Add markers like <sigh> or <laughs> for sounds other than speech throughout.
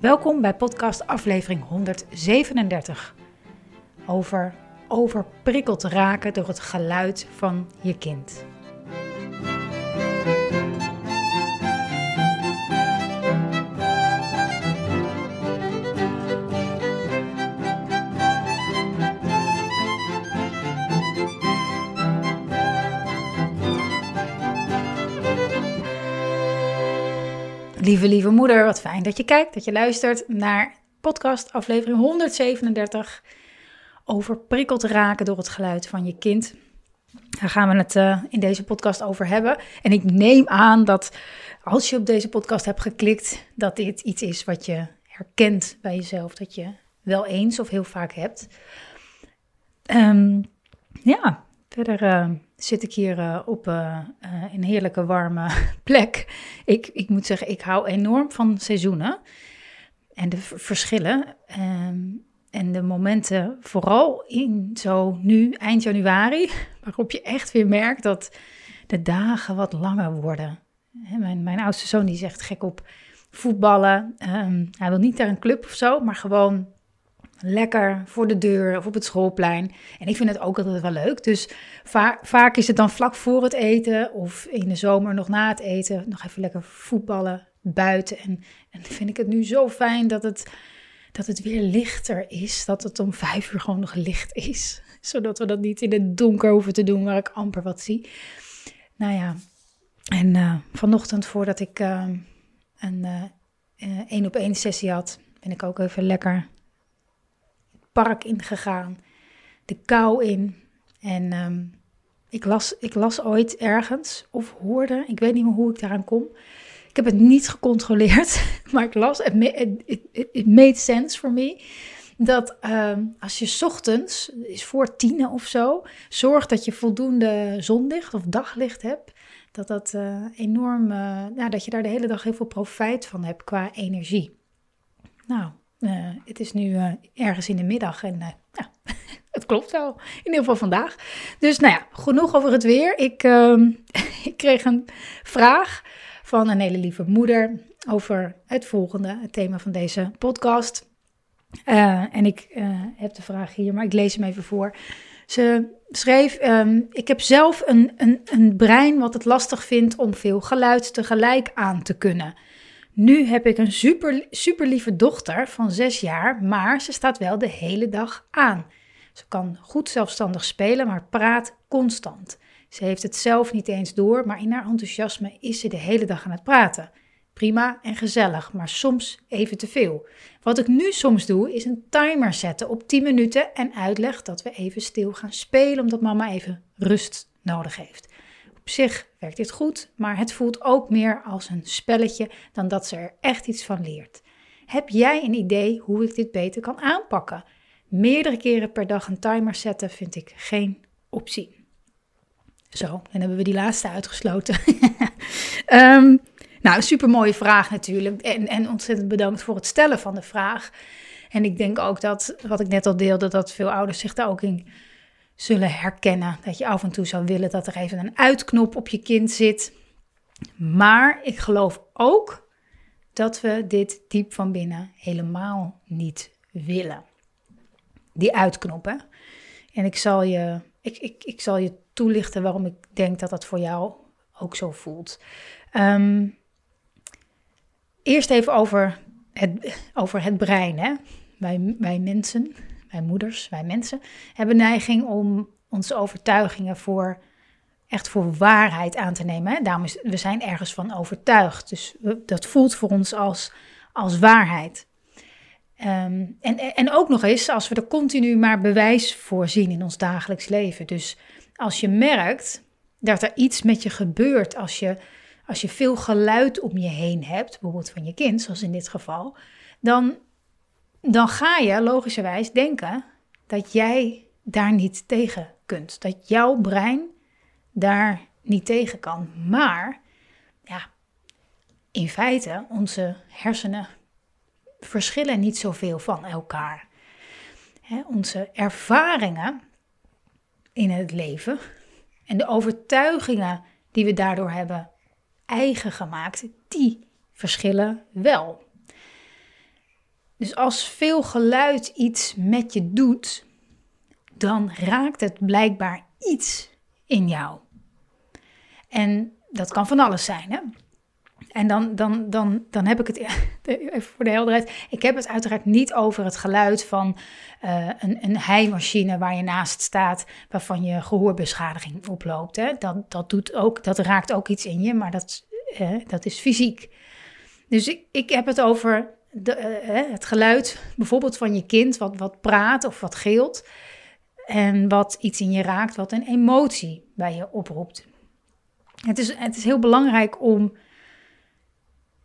Welkom bij podcast aflevering 137 over overprikkeld raken door het geluid van je kind. Lieve, lieve moeder, wat fijn dat je kijkt, dat je luistert naar podcast aflevering 137 over prikkeld raken door het geluid van je kind. Daar gaan we het uh, in deze podcast over hebben. En ik neem aan dat als je op deze podcast hebt geklikt, dat dit iets is wat je herkent bij jezelf, dat je wel eens of heel vaak hebt. Um, ja, verder uh, zit ik hier uh, op uh, een heerlijke warme <laughs> plek. Ik, ik moet zeggen, ik hou enorm van seizoenen en de verschillen. Um, en de momenten, vooral in zo nu, eind januari, <laughs> waarop je echt weer merkt dat de dagen wat langer worden. Mijn, mijn oudste zoon die zegt gek op voetballen. Um, hij wil niet naar een club of zo, maar gewoon lekker voor de deur of op het schoolplein. En ik vind het ook altijd wel leuk. Dus va vaak is het dan vlak voor het eten of in de zomer nog na het eten nog even lekker voetballen buiten. En, en vind ik het nu zo fijn dat het, dat het weer lichter is. Dat het om vijf uur gewoon nog licht is. <laughs> Zodat we dat niet in het donker hoeven te doen waar ik amper wat zie. Nou ja, en uh, vanochtend voordat ik uh, een één uh, op één sessie had, ben ik ook even lekker park ingegaan, de kou in. En um, ik, las, ik las ooit ergens of hoorde, ik weet niet meer hoe ik daaraan kom. Ik heb het niet gecontroleerd, <laughs> maar ik las, het made sense for me. Dat um, als je ochtends, is voor tienen of zo, zorgt dat je voldoende zonlicht of daglicht hebt. Dat dat uh, enorm, uh, dat je daar de hele dag heel veel profijt van hebt qua energie. Nou, uh, het is nu uh, ergens in de middag en uh, ja, <laughs> het klopt wel. In ieder geval vandaag. Dus nou ja, genoeg over het weer. Ik, ehm, <laughs> ik kreeg een vraag van een hele lieve moeder over het volgende, thema van deze podcast. en ik heb de vraag hier, maar ik lees hem even voor. Ze schreef: um, Ik heb zelf een, een, een brein wat het lastig vindt om veel geluid tegelijk aan te kunnen. Nu heb ik een super, super lieve dochter van zes jaar, maar ze staat wel de hele dag aan. Ze kan goed zelfstandig spelen, maar praat constant. Ze heeft het zelf niet eens door, maar in haar enthousiasme is ze de hele dag aan het praten. Prima en gezellig, maar soms even te veel. Wat ik nu soms doe, is een timer zetten op 10 minuten en uitleg dat we even stil gaan spelen, omdat mama even rust nodig heeft zich werkt dit goed, maar het voelt ook meer als een spelletje dan dat ze er echt iets van leert. Heb jij een idee hoe ik dit beter kan aanpakken? Meerdere keren per dag een timer zetten vind ik geen optie. Zo, dan hebben we die laatste uitgesloten. um, <laughs> nou, super mooie vraag natuurlijk. En, en ontzettend bedankt voor het stellen van de vraag. En ik denk ook dat, wat ik net al deelde, dat veel ouders zich daar ook in zullen herkennen. Dat je af en toe zou willen dat er even een uitknop op je kind zit. Maar ik geloof ook dat we dit diep van binnen helemaal niet willen. Die uitknoppen. En ik zal je, ik, ik, ik zal je toelichten waarom ik denk dat dat voor jou ook zo voelt. Um, eerst even over het, over het brein. Hè? Wij, wij mensen wij moeders, wij mensen, hebben neiging om onze overtuigingen voor echt voor waarheid aan te nemen. Daarom is, we zijn ergens van overtuigd. Dus dat voelt voor ons als, als waarheid. Um, en, en ook nog eens als we er continu maar bewijs voor zien in ons dagelijks leven. Dus als je merkt dat er iets met je gebeurt, als je, als je veel geluid om je heen hebt, bijvoorbeeld van je kind, zoals in dit geval, dan dan ga je logischerwijs denken dat jij daar niet tegen kunt. Dat jouw brein daar niet tegen kan. Maar ja, in feite, onze hersenen verschillen niet zoveel van elkaar. onze ervaringen in het leven en de overtuigingen die we daardoor hebben eigen gemaakt, die verschillen wel. Dus als veel geluid iets met je doet, dan raakt het blijkbaar iets in jou. En dat kan van alles zijn. Hè? En dan, dan, dan, dan heb ik het, <laughs> even voor de helderheid, ik heb het uiteraard niet over het geluid van uh, een, een heimachine waar je naast staat, waarvan je gehoorbeschadiging oploopt. Hè? Dat, dat, doet ook, dat raakt ook iets in je, maar dat, uh, dat is fysiek. Dus ik, ik heb het over de, uh, het geluid bijvoorbeeld van je kind, wat, wat praat of wat geelt. En wat iets in je raakt, wat een emotie bij je oproept. Het is, het is heel belangrijk om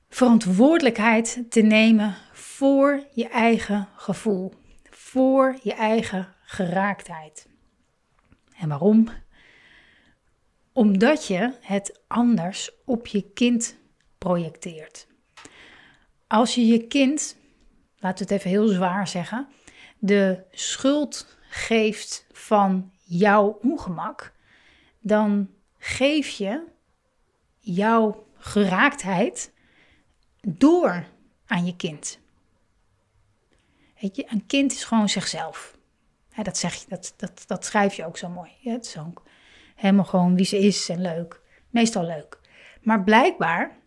verantwoordelijkheid te nemen voor je eigen gevoel, voor je eigen geraaktheid. En waarom? Omdat je het anders op je kind projecteert. Als je je kind, laten we het even heel zwaar zeggen, de schuld geeft van jouw ongemak, dan geef je jouw geraaktheid door aan je kind. Weet je, een kind is gewoon zichzelf. dat, zeg je, dat, dat, dat schrijf je ook zo mooi. het is ook helemaal gewoon wie ze is en leuk. Meestal leuk. Maar blijkbaar,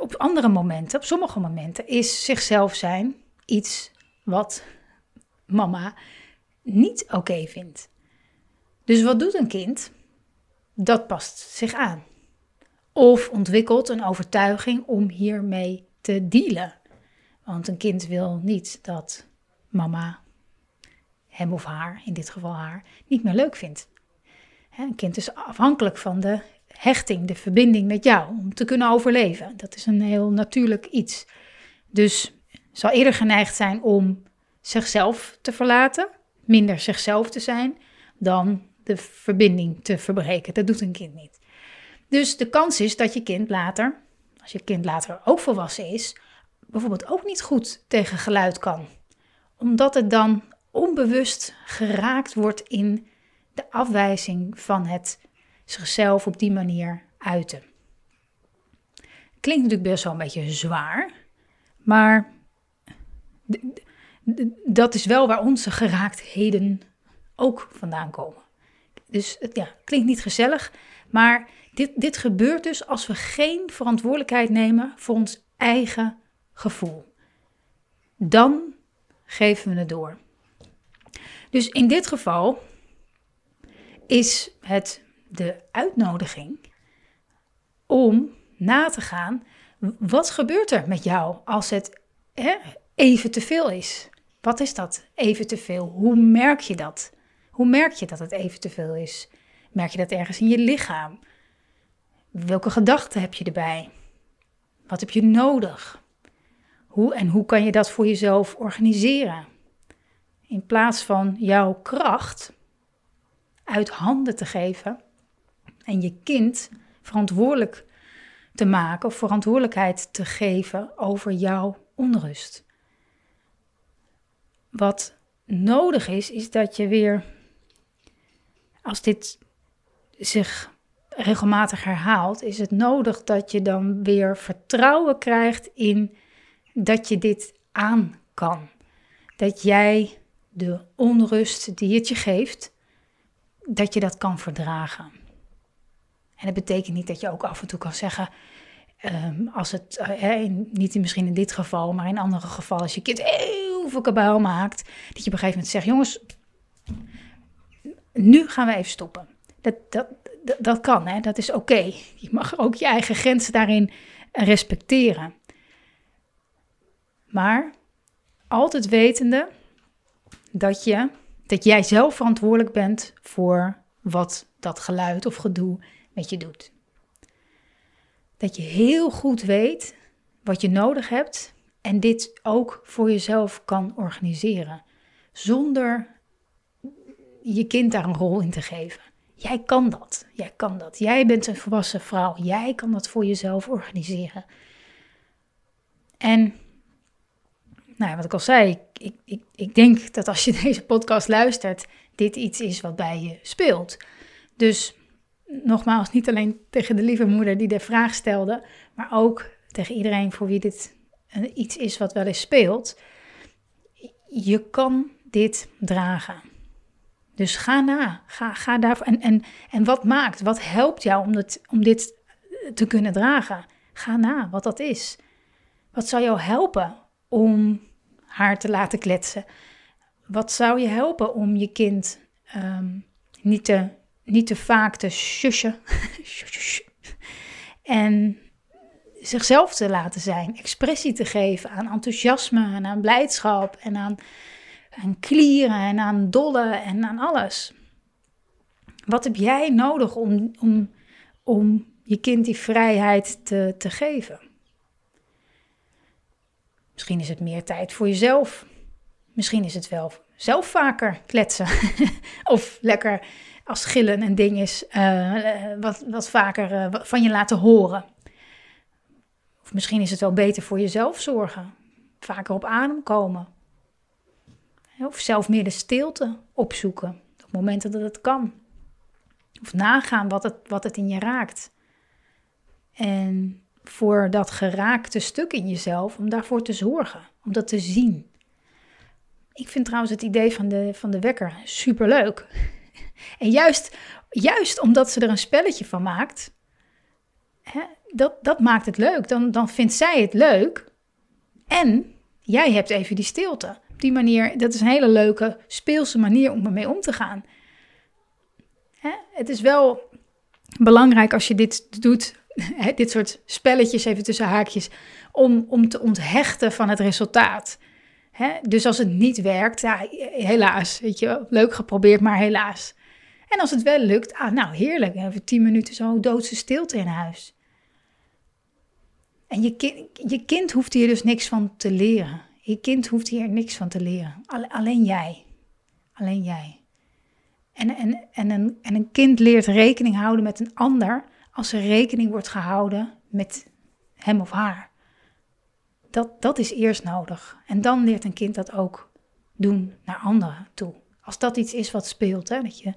op andere momenten, op sommige momenten, is zichzelf zijn iets wat mama niet oké vindt. Dus wat doet een kind? Dat past zich aan. Of ontwikkelt een overtuiging om hiermee te dealen. Want een kind wil niet dat mama hem of haar, in dit geval haar, niet meer leuk vindt. Een kind is afhankelijk van de hechting, de verbinding met jou, om te kunnen overleven. Dat is een heel natuurlijk iets. Dus zal eerder geneigd zijn om zichzelf te verlaten, minder zichzelf te zijn, dan de verbinding te verbreken. Dat doet een kind niet. Dus de kans is dat je kind later, als je kind later ook volwassen is, bijvoorbeeld ook niet goed tegen geluid kan. Omdat het dan onbewust geraakt wordt in de afwijzing van het zichzelf op die manier uiten. Klinkt natuurlijk best wel een beetje zwaar, maar dat is wel waar onze geraaktheden ook vandaan komen. Dus ja, klinkt niet gezellig, maar dit, dit gebeurt dus als we geen verantwoordelijkheid nemen voor ons eigen gevoel. Dan geven we het door. Dus in dit geval is het de uitnodiging om na te gaan, wat gebeurt er met jou als het hè, even te veel is? Wat is dat even te veel? Hoe merk je dat? Hoe merk je dat het even te veel is? Merk je dat ergens in je lichaam? Welke gedachten heb je erbij? Wat heb je nodig? Hoe en hoe kan je dat voor jezelf organiseren? In plaats van jouw kracht uit handen te geven en je kind verantwoordelijk te maken of verantwoordelijkheid te geven over jouw onrust. Wat nodig is, is dat je weer, als dit zich regelmatig herhaalt, is het nodig dat je dan weer vertrouwen krijgt in dat je dit aan kan. Dat jij de onrust die het je geeft, dat je dat kan verdragen. En dat betekent niet dat je ook af en toe kan zeggen, um, als het, uh, niet misschien in dit geval, maar in andere gevallen, als je kind heel veel kabaal maakt, dat je op een gegeven moment zegt, jongens, nu gaan we even stoppen. Dat, dat, dat kan, hè? dat is oké. Je mag ook je eigen grenzen daarin respecteren. Maar altijd wetende dat, je, dat jij zelf verantwoordelijk bent voor wat dat geluid of gedoe met je doet. Dat je heel goed weet wat je nodig hebt en dit ook voor jezelf kan organiseren. Zonder je kind daar een rol in te geven. Jij kan dat. Jij kan dat. Jij bent een volwassen vrouw. Jij kan dat voor jezelf organiseren. En, nou, wat ik al zei, ik, ik, ik denk dat als je <laughs> deze podcast luistert, dit iets is wat bij je speelt. Dus nogmaals, niet alleen tegen de lieve moeder die de vraag stelde, maar ook tegen iedereen voor wie dit iets is wat wel eens speelt. Je kan dit dragen. Dus ga na. Ga, ga. En, en, en wat maakt, wat helpt jou om dit, om dit te kunnen dragen? Ga na wat dat is. Wat zou jou helpen om haar te laten kletsen? Wat zou je helpen om je kind ehm, niet, te, niet te vaak te <laughs> shushen en zichzelf te laten zijn, expressie te geven aan enthousiasme en aan blijdschap en aan, klieren en aan dollen en aan alles. Wat heb jij nodig om, om, om je kind die vrijheid te, te geven? Misschien is het meer tijd voor jezelf. Misschien is het wel zelf vaker kletsen. <laughs> of lekker als gillen en ding is, uh, wat, wat vaker uh, van je laten horen. Of misschien is het wel beter voor jezelf zorgen. Vaker op adem komen. Of zelf meer de stilte opzoeken. Op momenten dat het kan. Of nagaan wat het, wat het in je raakt. En voor dat geraakte stuk in jezelf, om daarvoor te zorgen. Om dat te zien. Ik vind trouwens het idee van de, van de wekker superleuk. En juist, juist omdat ze er een spelletje van maakt, hè, dat, dat maakt het leuk. Dan, dan vindt zij het leuk. En jij hebt even die stilte. Op die manier, dat is een hele leuke, speelse manier om ermee om te gaan. Hè? Het is wel belangrijk als je dit doet, <laughs> dit soort spelletjes even tussen haakjes, om, om te onthechten van het resultaat. Hè? Dus als het niet werkt, ja, helaas, weet je, leuk geprobeerd, maar helaas. En als het wel lukt, ah, nou heerlijk, even tien minuten zo doodse stilte in huis. En je kind, je kind hoeft hier dus niks van te leren. Je kind hoeft hier niks van te leren. Alleen jij. Alleen jij. En, en, en, een, en een kind leert rekening houden met een ander als er rekening wordt gehouden met hem of haar. Dat, dat is eerst nodig. En dan leert een kind dat ook doen naar anderen toe. Als dat iets is wat speelt, hè, dat je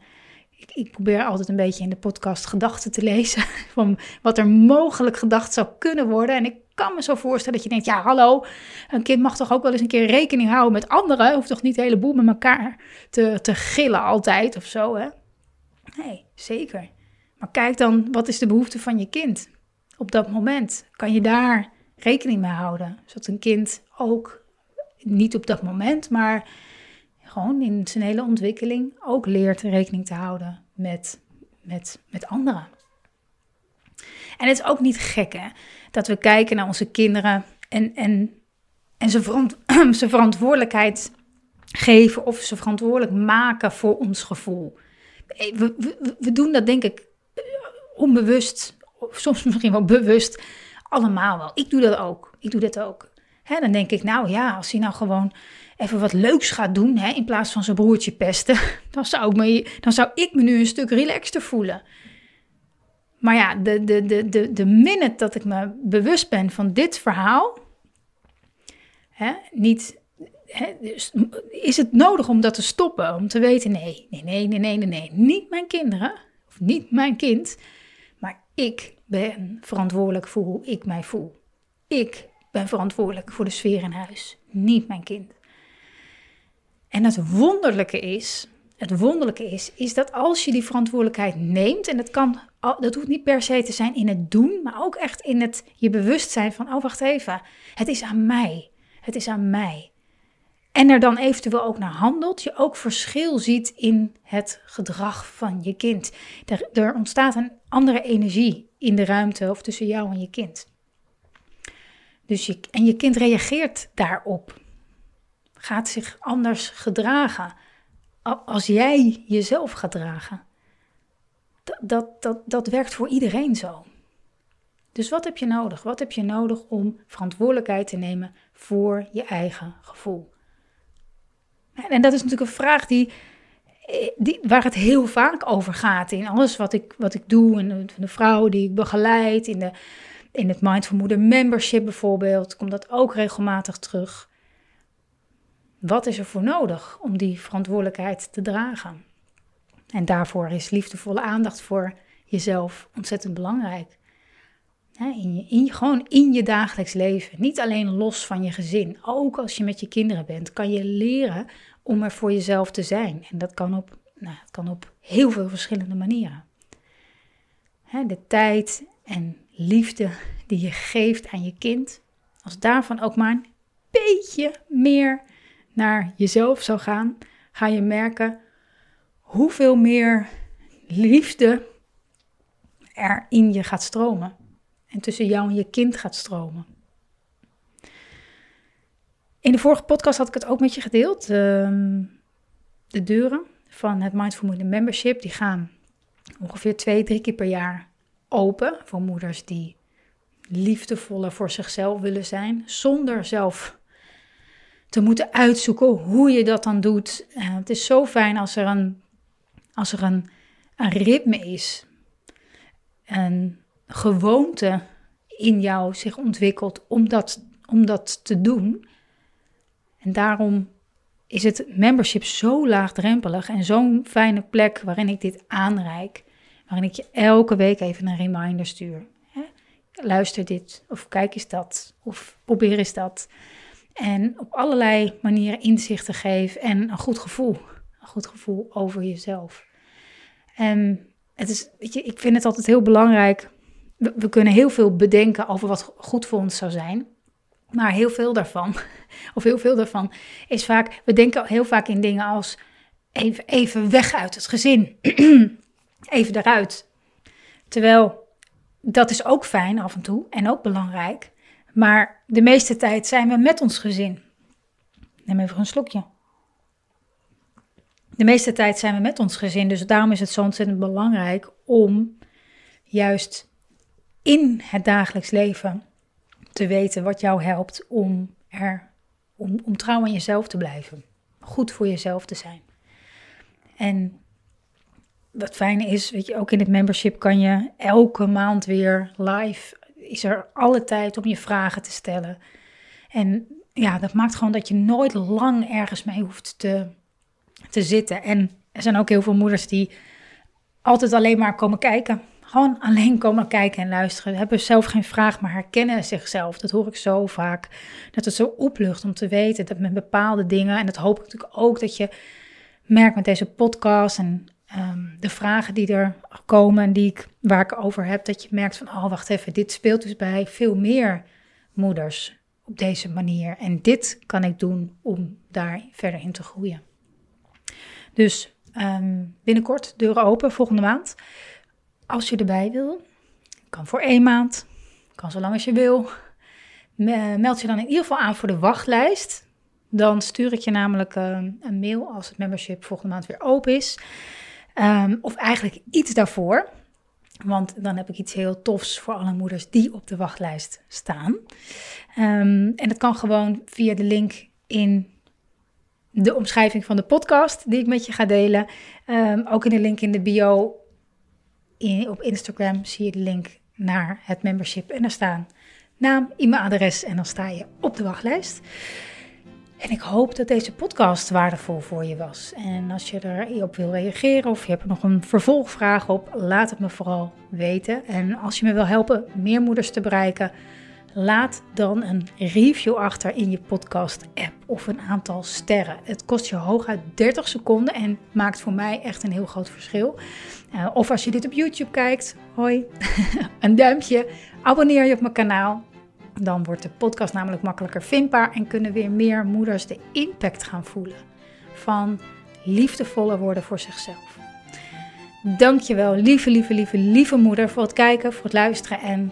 ik, ik, probeer altijd een beetje in de podcast gedachten te lezen. <laughs> Van wat er mogelijk gedacht zou kunnen worden. En ik kan me zo voorstellen dat je denkt: ja, hallo, een kind mag toch ook wel eens een keer rekening houden met anderen. Hoeft toch niet een heleboel met elkaar te, te gillen altijd of zo, hè? Nee, zeker. Maar kijk dan, wat is de behoefte van je kind op dat moment? Kan je daar rekening mee houden? Zodat een kind ook niet op dat moment, maar gewoon in zijn hele ontwikkeling ook leert rekening te houden met, met, met anderen. En het is ook niet gek hè, dat we kijken naar onze kinderen en, en, en ze, verant, <clears throat> ze verantwoordelijkheid geven of ze verantwoordelijk maken voor ons gevoel. We, we, we doen dat denk ik onbewust, of soms misschien wel bewust, allemaal wel. Ik doe dat ook. Ik doe dat ook. Hè, dan denk ik, nou ja, als hij nou gewoon even wat leuks gaat doen, in plaats van zijn broertje pesten, <laughs> dan zou, ik me, dan zou ik me nu een stuk relaxter voelen. Maar ja, de, de, de, de, de minute dat ik me bewust ben van dit verhaal, niet, dus is het nodig om dat te stoppen, om te weten, nee, nee, nee, nee, nee, nee, nee, niet mijn kinderen, of niet mijn kind, maar ik ben verantwoordelijk voor hoe ik mij voel. Ik ben verantwoordelijk voor de sfeer in huis, niet mijn kind. En het wonderlijke is, het wonderlijke is, is dat als je die verantwoordelijkheid neemt, en dat, kan, dat hoeft niet per se te zijn in het doen, maar ook echt in het je bewustzijn van, oh wacht even, het is aan mij, het is aan mij. En er dan eventueel ook naar handelt, je ook verschil ziet in het gedrag van je kind. Er, er ontstaat een andere energie in de ruimte of tussen jou en je kind. Dus je, en je kind reageert daarop gaat zich anders gedragen als jij jezelf gaat dragen. Dat, dat, dat, dat werkt voor iedereen zo. Dus wat heb je nodig? Wat heb je nodig om verantwoordelijkheid te nemen voor je eigen gevoel? En dat is natuurlijk een vraag die, die, waar het heel vaak over gaat in alles wat ik, wat ik doe. En de vrouwen die ik begeleid, in, de, in het Mindful Moeder Membership bijvoorbeeld, komt dat ook regelmatig terug. Wat is er voor nodig om die verantwoordelijkheid te dragen? En daarvoor is liefdevolle aandacht voor jezelf ontzettend belangrijk. In je, in, gewoon in je dagelijks leven. Niet alleen los van je gezin. Ook als je met je kinderen bent, kan je leren om er voor jezelf te zijn. En dat kan op, nou, dat kan op heel veel verschillende manieren. De tijd en liefde die je geeft aan je kind, als daarvan ook maar een beetje meer naar jezelf zou gaan, ga je merken hoeveel meer liefde er in je gaat stromen. En tussen jou en je kind gaat stromen. In de vorige podcast had ik het ook met je gedeeld. Ehm, de deuren van het Mindful Moeder Membership die gaan ongeveer twee, drie keer per jaar open voor moeders die liefdevoller voor zichzelf willen zijn, zonder zelf te moeten uitzoeken hoe je dat dan doet. Uh, het is zo fijn als er een, als er een, een ritme is, een gewoonte in jou zich ontwikkelt om dat, om dat te doen. En daarom is het membership zo laagdrempelig en zo'n fijne plek waarin ik dit aanreik. Waarin ik je elke week even een reminder stuur. Luister dit, of kijk eens dat, of probeer eens dat. En op allerlei manieren inzichten geef en een goed gevoel. Een goed gevoel over jezelf. En het is, weet je, ik vind het altijd heel belangrijk. We, kunnen heel veel bedenken over wat goed voor ons zou zijn. Maar heel veel daarvan, <laughs> of heel veel daarvan, is vaak, we denken heel vaak in dingen als even, even weg uit het gezin. <clears throat> even eruit. Terwijl dat is ook fijn af en toe en ook belangrijk. Maar de meeste tijd zijn we met ons gezin. Neem even een slokje. De meeste tijd zijn we met ons gezin. Dus daarom is het zo ontzettend belangrijk om juist in het dagelijks leven te weten wat jou helpt om, er, om, om trouw aan jezelf te blijven. Goed voor jezelf te zijn. En wat fijne is, weet je, ook in het membership kan je elke maand weer live, is er alle tijd om je vragen te stellen. En ja, dat maakt gewoon dat je nooit lang ergens mee hoeft te, te zitten. En er zijn ook heel veel moeders die altijd alleen maar komen kijken. Gewoon alleen komen kijken en luisteren. Hebben zelf geen vraag, maar herkennen zichzelf. Dat hoor ik zo vaak. Dat het zo oplucht om te weten dat met bepaalde dingen. En dat hoop ik natuurlijk ook dat je merkt met deze podcast en ehm, de vragen die er komen en die ik, waar ik over heb. Dat je merkt van, oh wacht even, dit speelt dus bij veel meer moeders op deze manier. En dit kan ik doen om daar verder in te groeien. Dus ehm, binnenkort deuren open volgende maand. Als je erbij wil, kan voor één maand, kan zo lang als je wil. Meld je dan in ieder geval aan voor de wachtlijst. Dan stuur ik je namelijk eh, een mail als het membership volgende maand weer open is. Ehm, of eigenlijk iets daarvoor. Want dan heb ik iets heel tofs voor alle moeders die op de wachtlijst staan. Ehm, en dat kan gewoon via de link in de omschrijving van de podcast die ik met je ga delen. Um, ook in de link in de bio op Instagram zie je de link naar het membership. En daar staan naam, e-mailadres en dan sta je op de wachtlijst. En ik hoop dat deze podcast waardevol voor je was. En als je erop wil reageren of je hebt er nog een vervolgvraag op, laat het me vooral weten. En als je me wil helpen meer moeders te bereiken, laat dan een review achter in je podcast-app of een aantal sterren. Het kost je hooguit 30 seconden en maakt voor mij echt een heel groot verschil. Uh, of als je dit op YouTube kijkt, hoi, <laughs> een duimpje, abonneer je op mijn kanaal. Dan wordt de podcast namelijk makkelijker vindbaar en kunnen weer meer moeders de impact gaan voelen van liefdevoller worden voor zichzelf. Dankjewel, lieve, lieve, lieve, lieve moeder, voor het kijken, voor het luisteren en